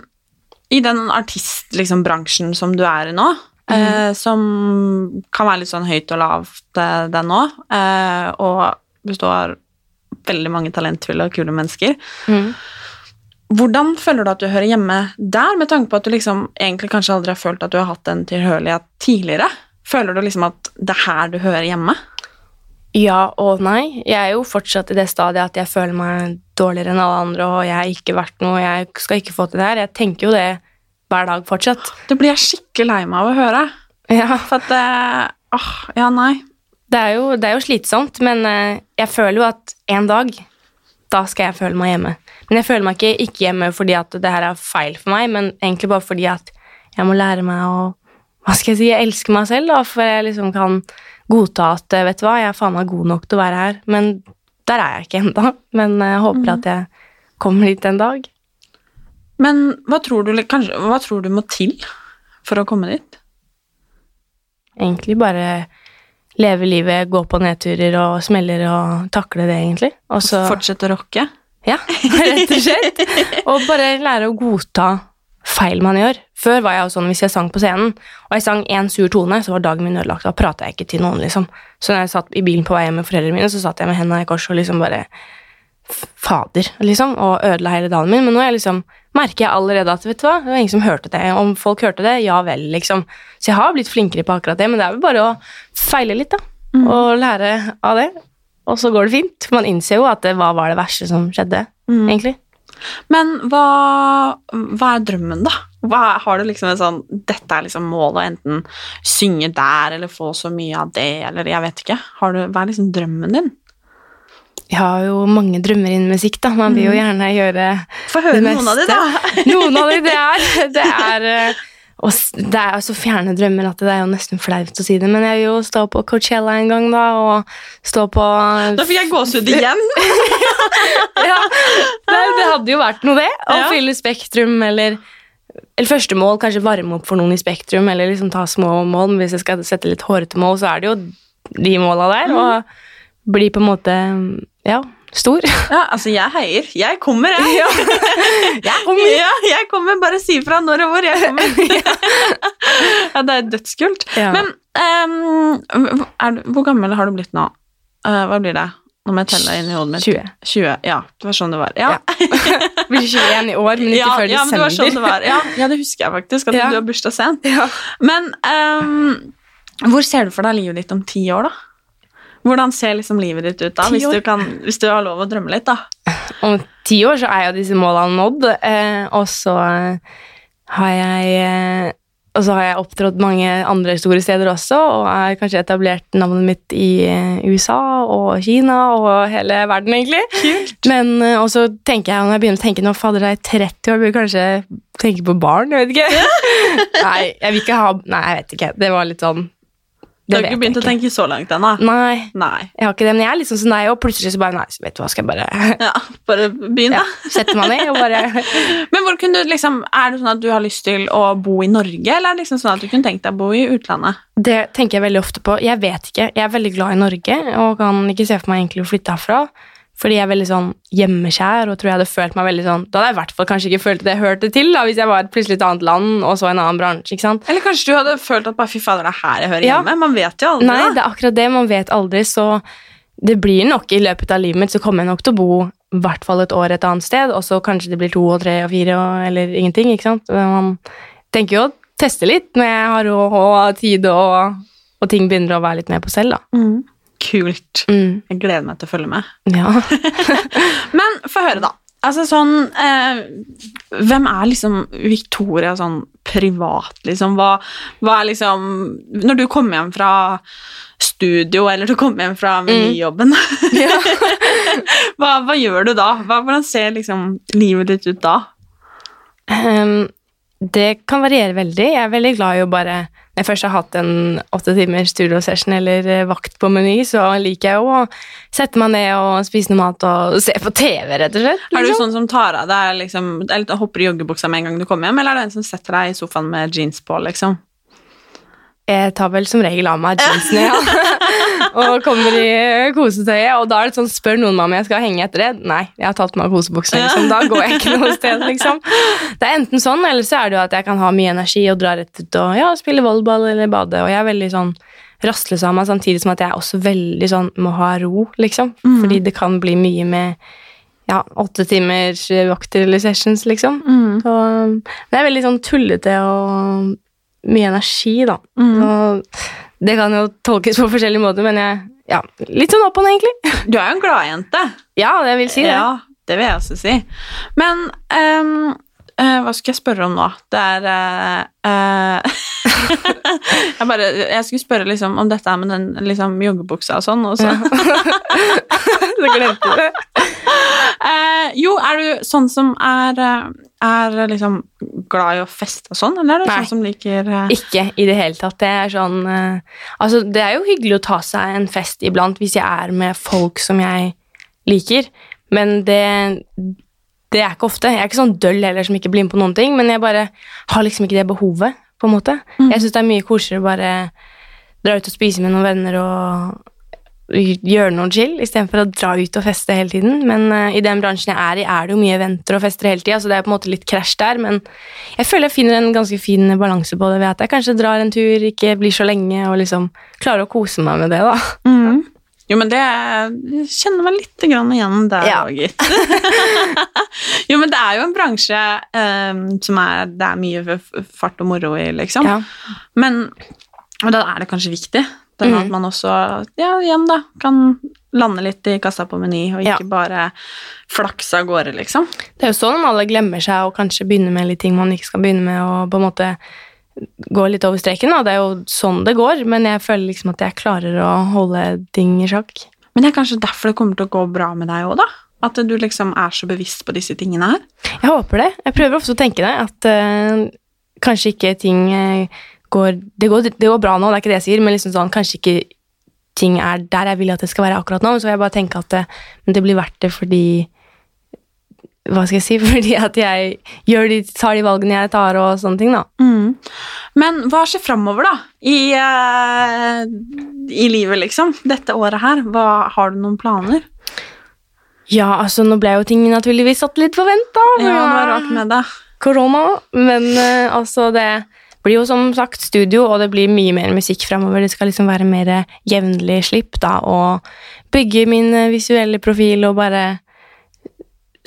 I den artistbransjen liksom, som du er i nå, eh, som kan være litt sånn høyt og lavt, eh, den nå, uh, og består av veldig mange talentfulle og kule mennesker Mm. Hvordan føler du at du hører hjemme der, med tanke på at du liksom egentlig kanskje aldri har følt at du har hatt en tilhørighet tidligere? Føler du liksom at det er her du hører hjemme? Ja og nei. Jeg er jo fortsatt i det stadiet at jeg føler meg dårligere enn alle andre, og jeg har ikke vært noe, jeg skal ikke få til det her. Jeg tenker jo det hver dag fortsatt. Det blir jeg skikkelig lei meg av å høre. Ja. For at Åh, ja, nei. Det er jo, det er jo slitsomt, men eh, jeg føler jo at en dag, da skal jeg føle meg hjemme. Men jeg føler meg ikke, ikke hjemme fordi at det her er feil for meg, men egentlig bare fordi at jeg må lære meg å hva skal jeg si, jeg elsker meg selv, da, for jeg liksom kan godta at eh, vet du hva, jeg er faen meg god nok til å være her. Men der er jeg ikke ennå. Men jeg håper at jeg kommer dit en dag. Men hva tror, du, kanskje, hva tror du må til for å komme dit? Egentlig bare leve livet, gå på nedturer og smeller og takle det, egentlig. Og så Fortsette å rocke? Ja, rett og slett. Og bare lære å godta feil man gjør. Før var jeg jo sånn hvis jeg sang på scenen, og jeg sang én sur tone, så var dagen min ødelagt. Da prata jeg ikke til noen, liksom. Så når jeg satt i bilen på vei hjem med foreldrene mine, så satt jeg med hendene i kors og liksom bare Fader, liksom. Og ødela hele dagen min. Men nå er jeg liksom, merker jeg allerede at vet du hva, det var ingen som hørte det. Om folk hørte det, ja vel, liksom. Så jeg har blitt flinkere på akkurat det, men det er vel bare å feile litt, da. Og lære av det. Og så går det fint. For man innser jo at det, hva var det verste som skjedde, egentlig. Men hva, hva er drømmen, da? Hva, har du liksom en sånn Dette er liksom målet, enten synge der eller få så mye av det, eller jeg vet ikke. Har du, hva er liksom drømmen din? Jeg har jo mange drømmer innen musikk, da. Man vil jo gjerne gjøre Få høre det noen av de, da. noen av de, det er Det er, eh, og det er så fjerne drømmer at det er jo nesten flaut å si det, men jeg vil jo stå på Coachella en gang, da, og stå på Da fikk jeg gåsehud igjen. ja, det, det hadde jo vært noe, det. Å Ja. fylle Spektrum, eller eller første mål, kanskje varme opp for noen i Spektrum, eller liksom ta små mål. Men hvis jeg skal sette litt hårete mål, så er det jo de måla der. Og bli på en måte Ja, stor. Ja, altså, jeg heier. Jeg kommer, jeg. jeg kommer. Ja, jeg kommer. Bare si fra når og hvor jeg kommer. ja, det er dødskult. Ja. Men um, er hvor gammel har du blitt nå? Uh, hva blir det? Nå må jeg telle inn i hodet mitt. 20. 20. Ja, det var sånn det var. Ja, Blir 21 i år, men ikke ja, før ja, men det var sånn det var. Ja, ja, det husker jeg faktisk, at Ja. du har bursdag sent. Ja. Men um, hvor ser du for deg livet ditt om ti år, da? Hvordan ser liksom livet ditt ut da, hvis du, kan, hvis du har lov å drømme litt, da? Om ti år så er jo disse målene nådd, eh, og så eh, har jeg eh, og så har jeg opptrådt mange andre store steder også, og har kanskje etablert navnet mitt i eh, USA og Kina og hele verden, egentlig. Men eh, og så tenker jeg, når jeg begynner å tenke nå, fader, jeg er 30 år, burde kanskje tenke på barn, jeg vet ikke. nei, jeg vil ikke ha Nei, jeg vet ikke. Det var litt sånn Du har ikke begynt å tenke så langt ennå? Nei, Nei. jeg har ikke det, men jeg er liksom sånn nei, og plutselig så bare Nei, så vet du hva, skal jeg bare Ja, bare begynne. ja, sette meg ned og bare Men hvor kunne du liksom, Er det sånn at du har lyst til å bo i Norge, eller er det liksom sånn at du kunne tenkt deg å bo i utlandet? Det tenker jeg veldig ofte på. Jeg vet ikke. Jeg er veldig glad i Norge og kan ikke se for meg egentlig å flytte herfra. Fordi jeg er veldig sånn hjemmekjær og tror jeg hadde følt meg veldig sånn Da hadde jeg i hvert fall kanskje ikke følt at jeg hørte til da, hvis jeg var plutselig i et annet land og så en annen bransje. ikke sant? Eller kanskje du hadde følt at bare fy fader, det er her jeg hører Ja. hjemme? Man vet jo aldri Nei, det er akkurat det. Man vet aldri, så det blir nok i løpet av livet mitt så kommer jeg nok til å bo i hvert fall et år et annet sted, og så kanskje det blir to og tre og fire og, eller ingenting, ikke sant. Man tenker jo å teste litt når jeg har råd og tid og, og ting begynner å være litt mer på selv, da. Mm. Kult. Mm. Jeg gleder meg til å følge med. Ja. Men få høre, da. Altså sånn eh, Hvem er liksom Victoria sånn privat, liksom? Hva, hva er liksom Når du kommer hjem fra studio, eller du kommer hjem fra menyjobben hva, hva gjør du da? Hva, hvordan ser liksom livet ditt ut da? Ehm, det kan variere veldig. Jeg er veldig glad i å bare Når jeg først har hatt en åtte timers studiosession eller eh, vakt på Meny, så liker jeg jo å sette meg ned og spise noe mat og se på TV, rett og slett. Er du liksom. sånn som tar av deg liksom, eller hopper i joggebuksa med en gang du kommer hjem, eller er du en som setter deg i sofaen med jeans på, liksom? Jeg tar vel som regel av meg jeansene, ja. og kommer i kosetøyet. Og da er det sånn, spør noen meg om jeg skal henge etter det. Nei, jeg har tatt meg kosebuksa, liksom. Da går jeg ikke noe sted, liksom. Det er enten sånn, eller så er det jo at jeg kan ha mye energi og dra rett ut og ja, spille volleyball eller bade. Og jeg er veldig sånn rastløs av meg, samtidig som at jeg også veldig sånn må ha ro, liksom. Fordi det kan bli mye med ja, åtte timers vakter eller sessions, liksom. Så, men jeg er veldig sånn tullete og mye energi, da. Så det kan jo tolkes på forskjellige måter, men jeg ja, litt sånn opp og ned, egentlig. Du er jo en gladjente. Ja, det vil si det. Ja, det vil jeg også si. Men ehm, eh, hva skulle jeg spørre om nå? Det er eh, eh, jeg, bare, jeg skulle spørre liksom om dette her med den liksom, joggebuksa og sånn, og så Så glemte du det. Eh, Jo, er du sånn som er, eh, er liksom glad i å feste og sånn, eller er du Nei. sånn som liker eh, Ikke i det hele tatt. Det er sånn eh, Altså, det er jo hyggelig å ta seg en fest iblant hvis jeg er med folk som jeg liker, men det det er ikke ofte. Jeg er ikke sånn døll heller som ikke blir med på noen ting, men jeg bare har liksom ikke det behovet, på en måte. Jeg syns det er mye koseligere å bare dra ut og spise med noen venner og gjøre noe chill, istedenfor å dra ut og feste hele tiden. Men uh, i den bransjen jeg er i, er det jo mye eventer og fester hele tida, så det er på en måte litt krasj der. Men jeg føler jeg finner en ganske fin balanse på det ved at jeg kanskje drar en tur, ikke blir så lenge, og liksom klarer å kose meg med det, da. mm. Jo, men det jeg kjenner meg litt grann igjen der Ja. òg, gitt. jo, men det er jo en bransje um, som er Det er mye fart og moro i, liksom. Ja. Men og da er det kanskje viktig den Mm. at man også ja, igjen da, kan lande litt i kassa på Meny, og ikke Ja. bare flakse av gårde, liksom. Det er jo sånn alle glemmer seg og kanskje begynner med litt ting man ikke skal begynne med, og på en måte gå litt over streken. Da. Det er jo sånn det går, men jeg føler liksom at jeg klarer å holde ting i sjakk. Men det er kanskje derfor det kommer til å gå bra med deg òg, da? At du liksom er så bevisst på disse tingene her? Jeg håper det. Jeg prøver ofte å tenke det, at uh, kanskje ikke ting eh, går det, går det går bra nå, det er ikke det jeg sier, men liksom sånn, kanskje ikke ting er der jeg vil at det skal være akkurat nå, så vil jeg bare tenke at det, men det blir verdt det fordi hva skal jeg si, fordi at jeg de, tar de valgene jeg tar, og sånne ting, da. Men hva skjer framover, da? I, uh, I livet, liksom? Dette året her. Hva, har du noen planer? Ja, altså nå ble jo ting naturligvis satt litt på vent, da. Ja, det var rart med det. Korona. Men uh, altså, det blir jo som sagt studio, og det blir mye mer musikk framover. Det skal liksom være mer jevnlig slipp, da, og bygge min eh, visuelle profil og bare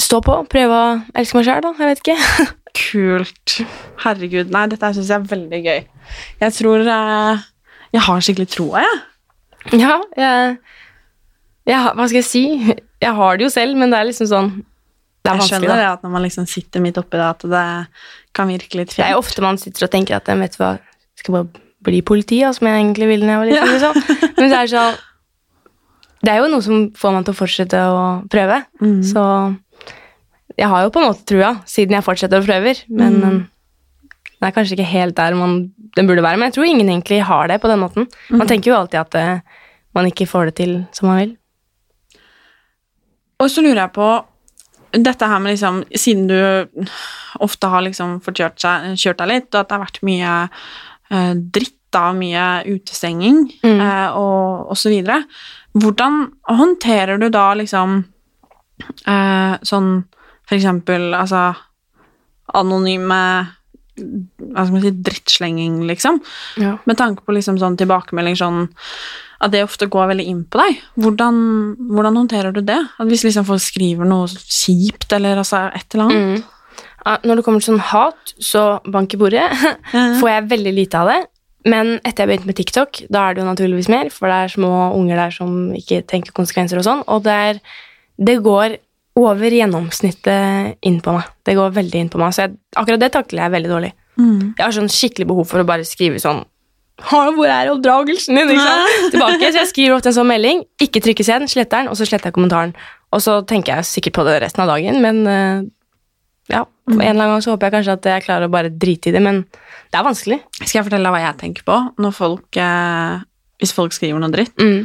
stå på. Prøve å elske meg sjøl, da. Jeg vet ikke. Kult. Herregud. Nei, dette syns jeg er veldig gøy. Jeg tror eh, Jeg har skikkelig troa, jeg. Ja, jeg, jeg Hva skal jeg si? Jeg har det jo selv, men det er liksom sånn Det er Jeg vanskelig, skjønner det at når man liksom sitter midt oppi det, at det kan virke litt Det er jo ofte man sitter og tenker at vet du hva, jeg skal bare bli politi, ja, som jeg egentlig ville da jeg var liten. Liksom. Men det er sånn Det er jo noe som får man til å fortsette å prøve. Mm. Så jeg har jo på en måte trua, siden jeg fortsetter å prøve. Men Mm. det er kanskje ikke helt der man, den burde være. Men jeg tror ingen egentlig har det på den måten. Man Mm. tenker jo alltid at uh, man ikke får det til som man vil. Og så lurer jeg på dette her med liksom Siden du ofte har liksom fått kjørt, seg, kjørt deg litt, og at det har vært mye uh, dritt da, mye utestenging eh, og, og så videre, hvordan håndterer du da liksom eh, sånn for eksempel altså anonyme hva skal man si, drittslenging, liksom? Ja. Med tanke på liksom sånn tilbakemelding sånn at det ofte går veldig inn på deg. Hvordan, hvordan håndterer du det? At hvis liksom folk skriver noe kjipt, eller altså et eller annet? Mm. Når det kommer til sånn hat, så bank i bordet, får jeg veldig lite av det. Men etter jeg begynte med TikTok, da er det jo naturligvis mer, for det er små unger der som ikke tenker konsekvenser og sånn, og det, er, det går over gjennomsnittet inn på meg. Det går veldig inn på meg, så jeg, akkurat det takler jeg veldig dårlig. Mm. Jeg har sånn skikkelig behov for å bare skrive sånn hvor er oppdragelsen din? Tilbake, så jeg skriver ofte en sånn melding, ikke trykkes igjen, sletter den, og så sletter jeg kommentaren. Og så tenker jeg sikkert på det resten av dagen, men eh, ja, en eller annen gang så håper jeg kanskje at jeg klarer å bare drite i det, men det er vanskelig. Skal jeg fortelle deg hva jeg tenker på når folk eh, Hvis folk skriver noe dritt? Mm.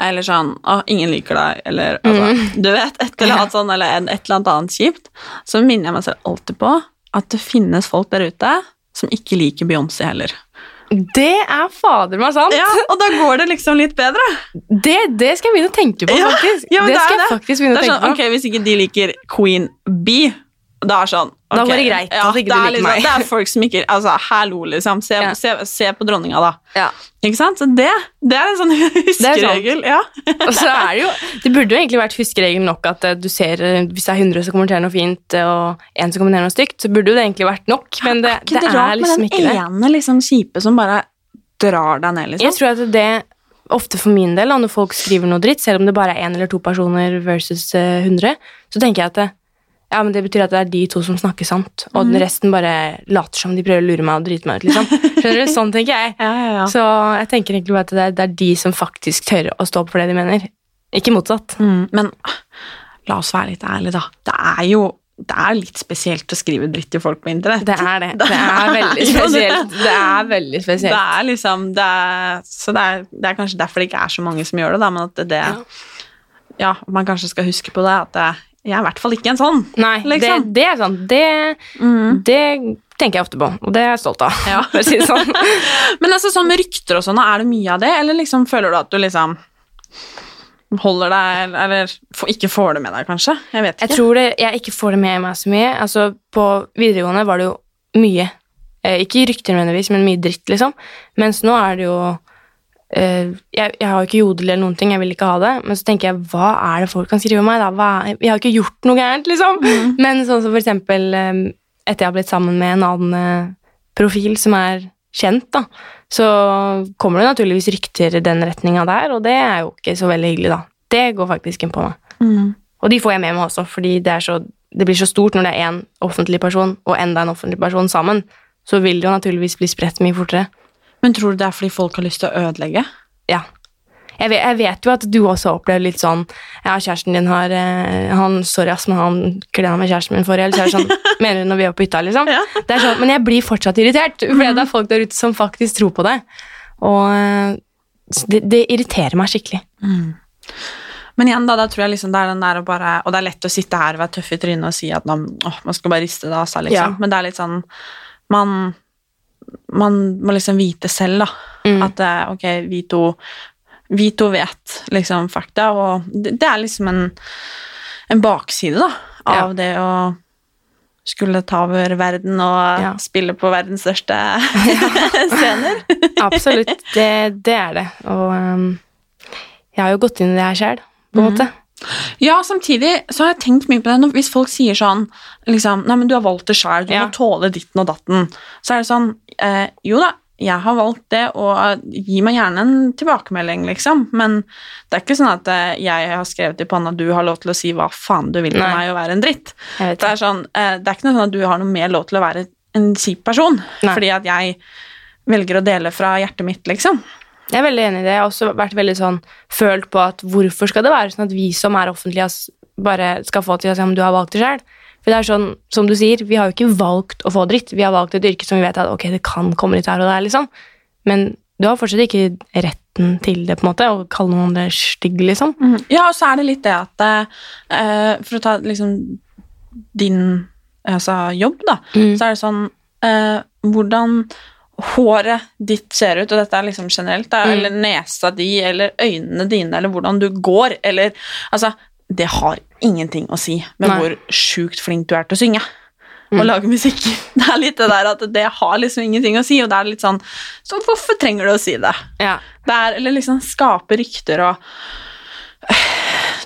Eller sånn 'Å, ingen liker deg', eller altså, Du vet, et eller annet sånn, eller en, et eller annet annet kjipt. Så minner jeg meg selv alltid på at det finnes folk der ute som ikke liker Beyoncé heller. Det er fader meg sant! Ja, og da går det liksom litt bedre. Det, det skal jeg begynne å tenke på, faktisk. ja, ja, det det skal jeg faktisk begynne å er tenke sånn, på. ok, Hvis ikke de liker Queen Bee, da er sånn Da går det greit ja, at ikke det du er liker liksom, meg. Det er folk som ikke Altså, hallo, liksom. Se, Ja. se, se på dronninga, da. Ja. Ikke sant? Så det, det er en sånn huskeregel. Ja. Og så er det jo Det burde jo egentlig vært huskeregel nok at eh, du ser eh, hvis det er 100 som kommenterer noe fint, eh, og én som kommenterer noe stygt, så burde jo det egentlig vært nok, men det, Ikke det det er rart med liksom den ikke det. ene liksom kjipe som bare drar deg ned, liksom? Jeg tror at det ofte for min del, når folk skriver noe dritt, selv om det bare er én eller to personer versus eh, 100, så tenker jeg at det, ja, men det betyr at det er de to som snakker sant, og mm. den resten bare later som de prøver å lure meg og drite meg ut, liksom. Skjønner du? Sånn tenker jeg. Ja, ja, ja. Så jeg tenker egentlig bare at det er, det er de som faktisk tør å stå opp for det de mener. Ikke motsatt. Mm, men la oss være litt ærlige, da. Det er jo det er litt spesielt å skrive dritt til folk på internett. Det er det. Det er veldig spesielt. Det er veldig spesielt. Det er liksom det er, Så det er, det er kanskje derfor det ikke er så mange som gjør det, da, men at det, det Ja, man kanskje skal huske på det, at det, jeg er i hvert fall ikke en sånn. Nei, liksom. det, det er sant. Det, det tenker jeg ofte på, og det er jeg stolt av. Å si sånn. Men altså, sånn med rykter og sånn, er det mye av det, eller liksom føler du at du liksom holder deg, eller ikke får det med deg, kanskje? Jeg vet ikke. Jeg tror det, jeg ikke får det med meg så mye. Altså, på videregående var det jo mye. Eh, ikke rykter nødvendigvis, men mye dritt, liksom. Mens nå er det jo jeg, jeg har jo ikke jodel eller noen ting, jeg vil ikke ha det. Men så tenker jeg, hva er det folk kan skrive om meg, da? Er- jeg har ikke gjort noe gærent, liksom. Men sånn som for eksempel eh, etter jeg har blitt sammen med en annen eh, profil som er kjent, da, så kommer det naturligvis rykter i den retninga der, og det er jo ikke så veldig hyggelig, da. Det går faktisk inn på meg. Mm. Og de får jeg med meg også, fordi det, så, det blir så stort når det er én offentlig person og enda en offentlig person sammen. Så vil det jo naturligvis bli spredt mye fortere. Men tror du det er fordi folk har lyst til å ødelegge? Ja. Jeg vet, jeg vet jo at du også har opplevd litt sånn Ja, kjæresten din har eh, han, Sorry, ass, men han klina med kjæresten min forrige. Så er det sånn Mener du når vi er på hytta, liksom? Det er sånn, men jeg blir fortsatt irritert, for det er folk der ute som faktisk tror på det. Og eh, det, det irriterer meg skikkelig. Men igjen, da, da tror jeg liksom det er den der å bare Og det er lett å sitte her og være tøff i trynet og si at man, åh, man skal bare riste det av seg, liksom. Ja. Men det er litt sånn Man, man må liksom vite selv, da. Mm. At ok, vi to Vi to vet liksom fakta, og det, det er liksom en en bakside da, av det å skulle ta over verden og spille på verdens største scener. Absolutt, det, det er det. Og um, jeg har jo gått inn i det her sjøl, på en mm. måte. Ja, samtidig så har jeg tenkt mye på det. Hvis folk sier sånn liksom, Nei, men du har valgt det sjøl, du må tåle ditten og datten. Så er det sånn eh, Jo da, jeg har valgt det, og gi meg gjerne en tilbakemelding, liksom. Men det er ikke sånn at eh, jeg har skrevet i panna du har lov til å si hva faen du vil med meg og være en dritt. Det er, sånn, eh, det er ikke noe sånn at du har noe mer lov til å være en kjip person, fordi at jeg velger å dele fra hjertet mitt, liksom. Jeg er veldig enig i det. Jeg har også vært veldig sånn følt på at hvorfor skal det være sånn at vi som er offentlige, bare skal få til å si om du har valgt det sjøl? For det er sånn, som du sier, vi har jo ikke valgt å få dritt. Vi har valgt et yrke som vi vet at ok, det kan komme litt her og der, liksom. Men du har fortsatt ikke retten til det, på en måte, å kalle noen det stygg, liksom. Ja, og så er det litt det at uh, For å ta liksom din altså, jobb, da, Mm. så er det sånn uh, Hvordan håret ditt ser ut, og dette er liksom generelt, da, Mm. eller nesa di, eller øynene dine, eller hvordan du går, eller Altså, det har ingenting å si med Nei. hvor sjukt flink du er til å synge. Og Mm. lage musikk. Det er litt det der at det har liksom ingenting å si, og det er litt sånn Så hvorfor trenger du å si det? Ja. Det er, eller liksom skape rykter og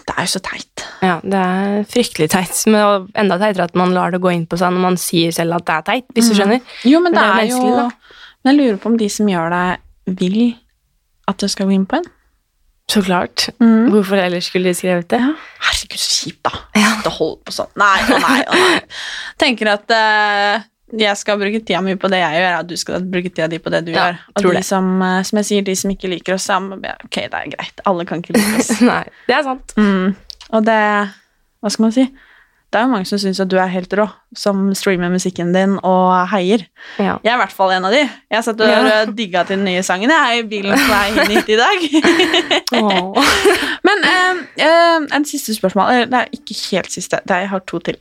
Det er jo så teit. Ja, det er fryktelig teit. Men er enda teitere at man lar det gå inn på seg når man sier selv at det er teit, hvis du Mhm. skjønner. Jo, men det, er, jo menneskelig, da. Men jeg lurer på om de som gjør det, vil at du skal gå inn på en. Så klart. Mm. Hvorfor ellers skulle de skrevet det? Herregud, så kjipt, da. Det holder på sånn. Nei, og nei, og nei. Tenker at uh, jeg skal bruke tida mi på det jeg gjør, og du skal bruke tida di på det du Ja, gjør. Og de som, uh, som jeg sier, de som ikke liker oss, sammen, ok, det er greit. Alle kan ikke like oss. Nei, det er sant. Mm. Og det Hva skal man si? Det er jo mange som syns at du er helt rå, som streamer musikken din og heier. Ja. Jeg er i hvert fall en av de. Jeg satt og Ja. digga til den nye sangen jeg er i bilen på vei inn hit i dag. Men eh, eh, en siste spørsmål. Det er ikke helt siste. Det er, jeg har to til.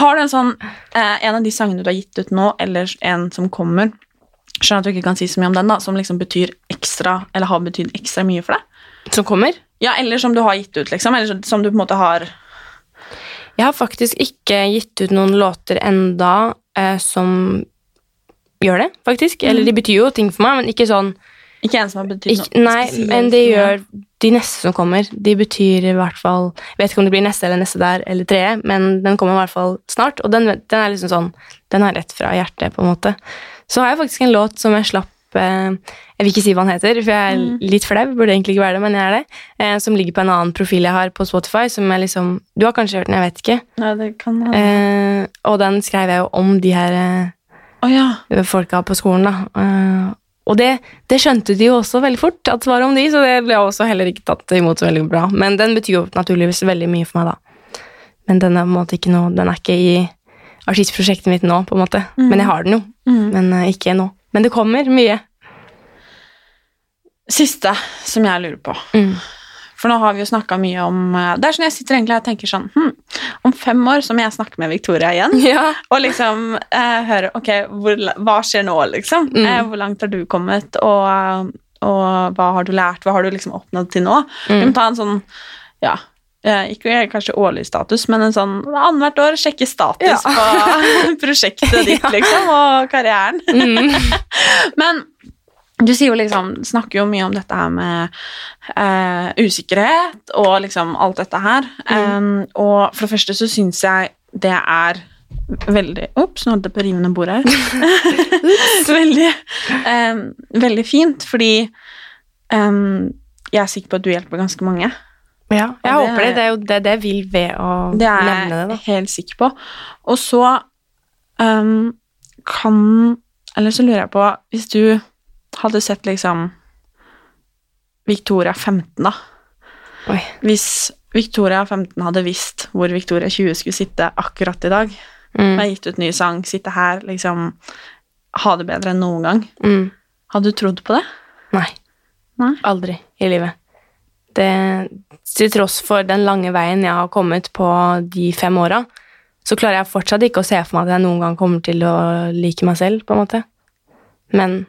har du en sånn eh, En av de sangene du har gitt ut nå, eller en som kommer Skjønner at du ikke kan si så mye om den, da, som liksom betyr ekstra, eller har betydd ekstra mye for deg? Som kommer? Ja, eller som du har gitt ut, liksom. Eller som du på en måte har Jeg har faktisk ikke gitt ut noen låter enda eh, som gjør det, faktisk. Eller de betyr jo ting for meg, men ikke sånn Ikke en som har betydd noe? Nei, men de gjør de neste som kommer. De betyr i hvert fall Jeg vet ikke om det blir neste eller neste der eller tredje, men den kommer i hvert fall snart. Og den, den er liksom sånn Den er rett fra hjertet, på en måte. Så har jeg faktisk en låt som jeg slapp Jeg vil ikke si hva han heter, for jeg er Mm. litt flau. Burde egentlig ikke være det, men jeg er det. Eh, som ligger på en annen profil jeg har på Spotify. Som jeg liksom Du har kanskje hørt den, jeg vet ikke. Ja, det kan hende. Eh, og den skrev jeg jo om de her oh, ja. folka på skolen, da. Og det, det skjønte de jo også veldig fort, at det var om de, så det ble også heller ikke tatt imot så veldig bra. Men den betyr jo naturligvis veldig mye for meg, da. Men den er på en måte ikke noe Den er ikke i artistprosjektet mitt nå, på en måte. Mm. Men jeg har den jo. Mm. Men ikke nå. Men det kommer mye. Siste som jeg lurer på. For nå har vi jo snakka mye om eh, Det er sånn jeg sitter egentlig og tenker sånn hm, Om fem år så må jeg snakke med Victoria igjen. Og liksom eh, høre Ok, hvor, hva skjer nå, liksom? Mm. Eh, hvor langt har du kommet, og, og hva har du lært? Hva har du liksom oppnådd til nå? Mm. Vi må ta en sånn Ja. Eh, Ikke kanskje årlig status, men en sånn annethvert år sjekke status Ja. på prosjektet ditt, liksom, og karrieren. Mm. Men du sier jo liksom, snakker jo mye om dette her med uh, usikkerhet og liksom alt dette her. Um, og for det første så syns jeg det er veldig Ops, nå holdt jeg på å rive ned bordet her. veldig, um, veldig fint, fordi um, jeg er sikker på at du hjelper ganske mange. Ja, jeg det, håper det. Det er jo det, det vil ved å Det nevne det, er jeg helt sikker på. Og så um, kan Eller så lurer jeg på Hvis du hadde sett liksom Victoria 15, da. Oi. Hvis Victoria 15 hadde visst hvor Victoria 20 skulle sitte akkurat i dag, Mm. og gitt ut ny sang, sitte her, liksom Ha det bedre enn noen gang, Mm. hadde du trodd på det? Nei. Aldri i livet. Det, til tross for den lange veien jeg har kommet på de fem åra, så klarer jeg fortsatt ikke å se for meg at jeg noen gang kommer til å like meg selv, på en måte. Men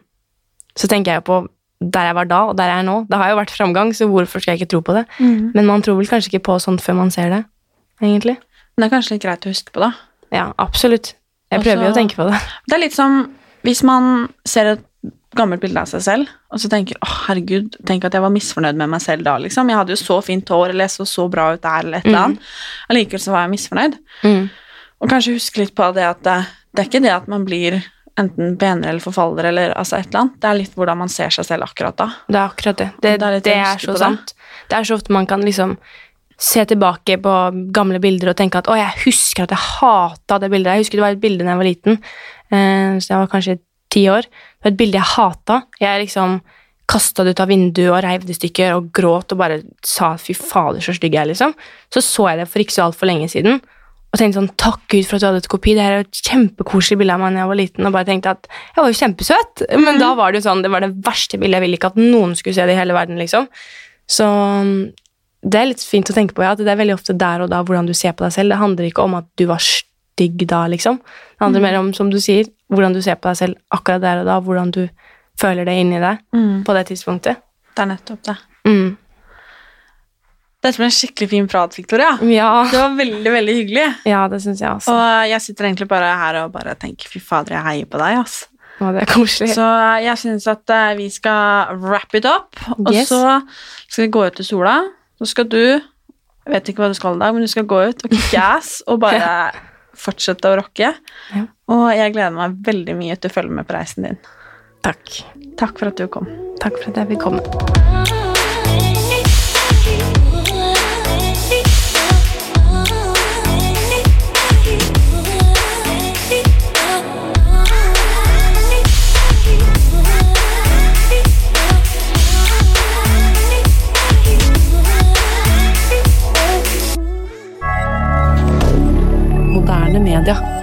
så tenker jeg på der jeg var da, og der jeg er nå. Det har jo vært framgang, så hvorfor skal jeg ikke tro på det? Mm. Men man tror vel kanskje ikke på sånt før man ser det. egentlig. Men det er kanskje litt greit å huske på, da. Ja, absolutt. Jeg prøver jo å tenke på det. Det er litt som hvis man ser et gammelt bilde av seg selv, og så tenker åh, herregud, tenk at jeg var misfornøyd med meg selv da, liksom. Jeg hadde jo så fint hår, eller jeg så så bra ut der, eller et eller annet. Allikevel så var jeg misfornøyd. Mm. Og kanskje huske litt på det at det, det er ikke det at man blir enten penere eller forfaller, eller altså et eller annet. Det er litt hvordan man ser seg selv akkurat da. Det er akkurat det. Det, det er det er så sant. Det er så ofte man kan liksom se tilbake på gamle bilder og tenke at å, jeg husker at jeg hata det bildet. Jeg husker det var et bilde da jeg var liten, eh, så jeg var kanskje ti år. Det var et bilde jeg hata. Jeg liksom kasta det ut av vinduet og reiv det i stykker og gråt og bare sa fy fader, så stygg jeg er, liksom. Så så jeg det for ikke så altfor lenge siden. Og tenkte sånn, takk Gud for at du hadde et kopi. Det her er jo et kjempekoselig bilde av meg da jeg var liten. Og bare tenkte at jeg var jo kjempesøt. Men da var det jo sånn, det var det verste bildet. Jeg ville ikke at noen skulle se det i hele verden, liksom. Så um, det er litt fint å tenke på, ja. At det er veldig ofte der og da hvordan du ser på deg selv. Det handler ikke om at du var stygg da, liksom. Det handler mer om, som du sier, hvordan du ser på deg selv akkurat der og da. Hvordan du føler det inni deg Mm. på det tidspunktet. Det er nettopp det. Mm. Dette ble en skikkelig fin prat, Victoria. Ja. Det var veldig, veldig hyggelig. ja, det synes jeg også. Og jeg sitter egentlig bare her og bare tenker fy fader, jeg heier på deg, ass. Å, det er koselig. Så jeg syns at eh, vi skal wrap it up, og Yes. så skal vi gå ut til sola. Så skal du Jeg vet ikke hva du skal i dag, men du skal gå ut og kicke ass og bare fortsette å rocke. Ja. Og jeg gleder meg veldig mye til å følge med på reisen din. Takk. Takk for at du kom. Takk for at jeg fikk komme. moderne media.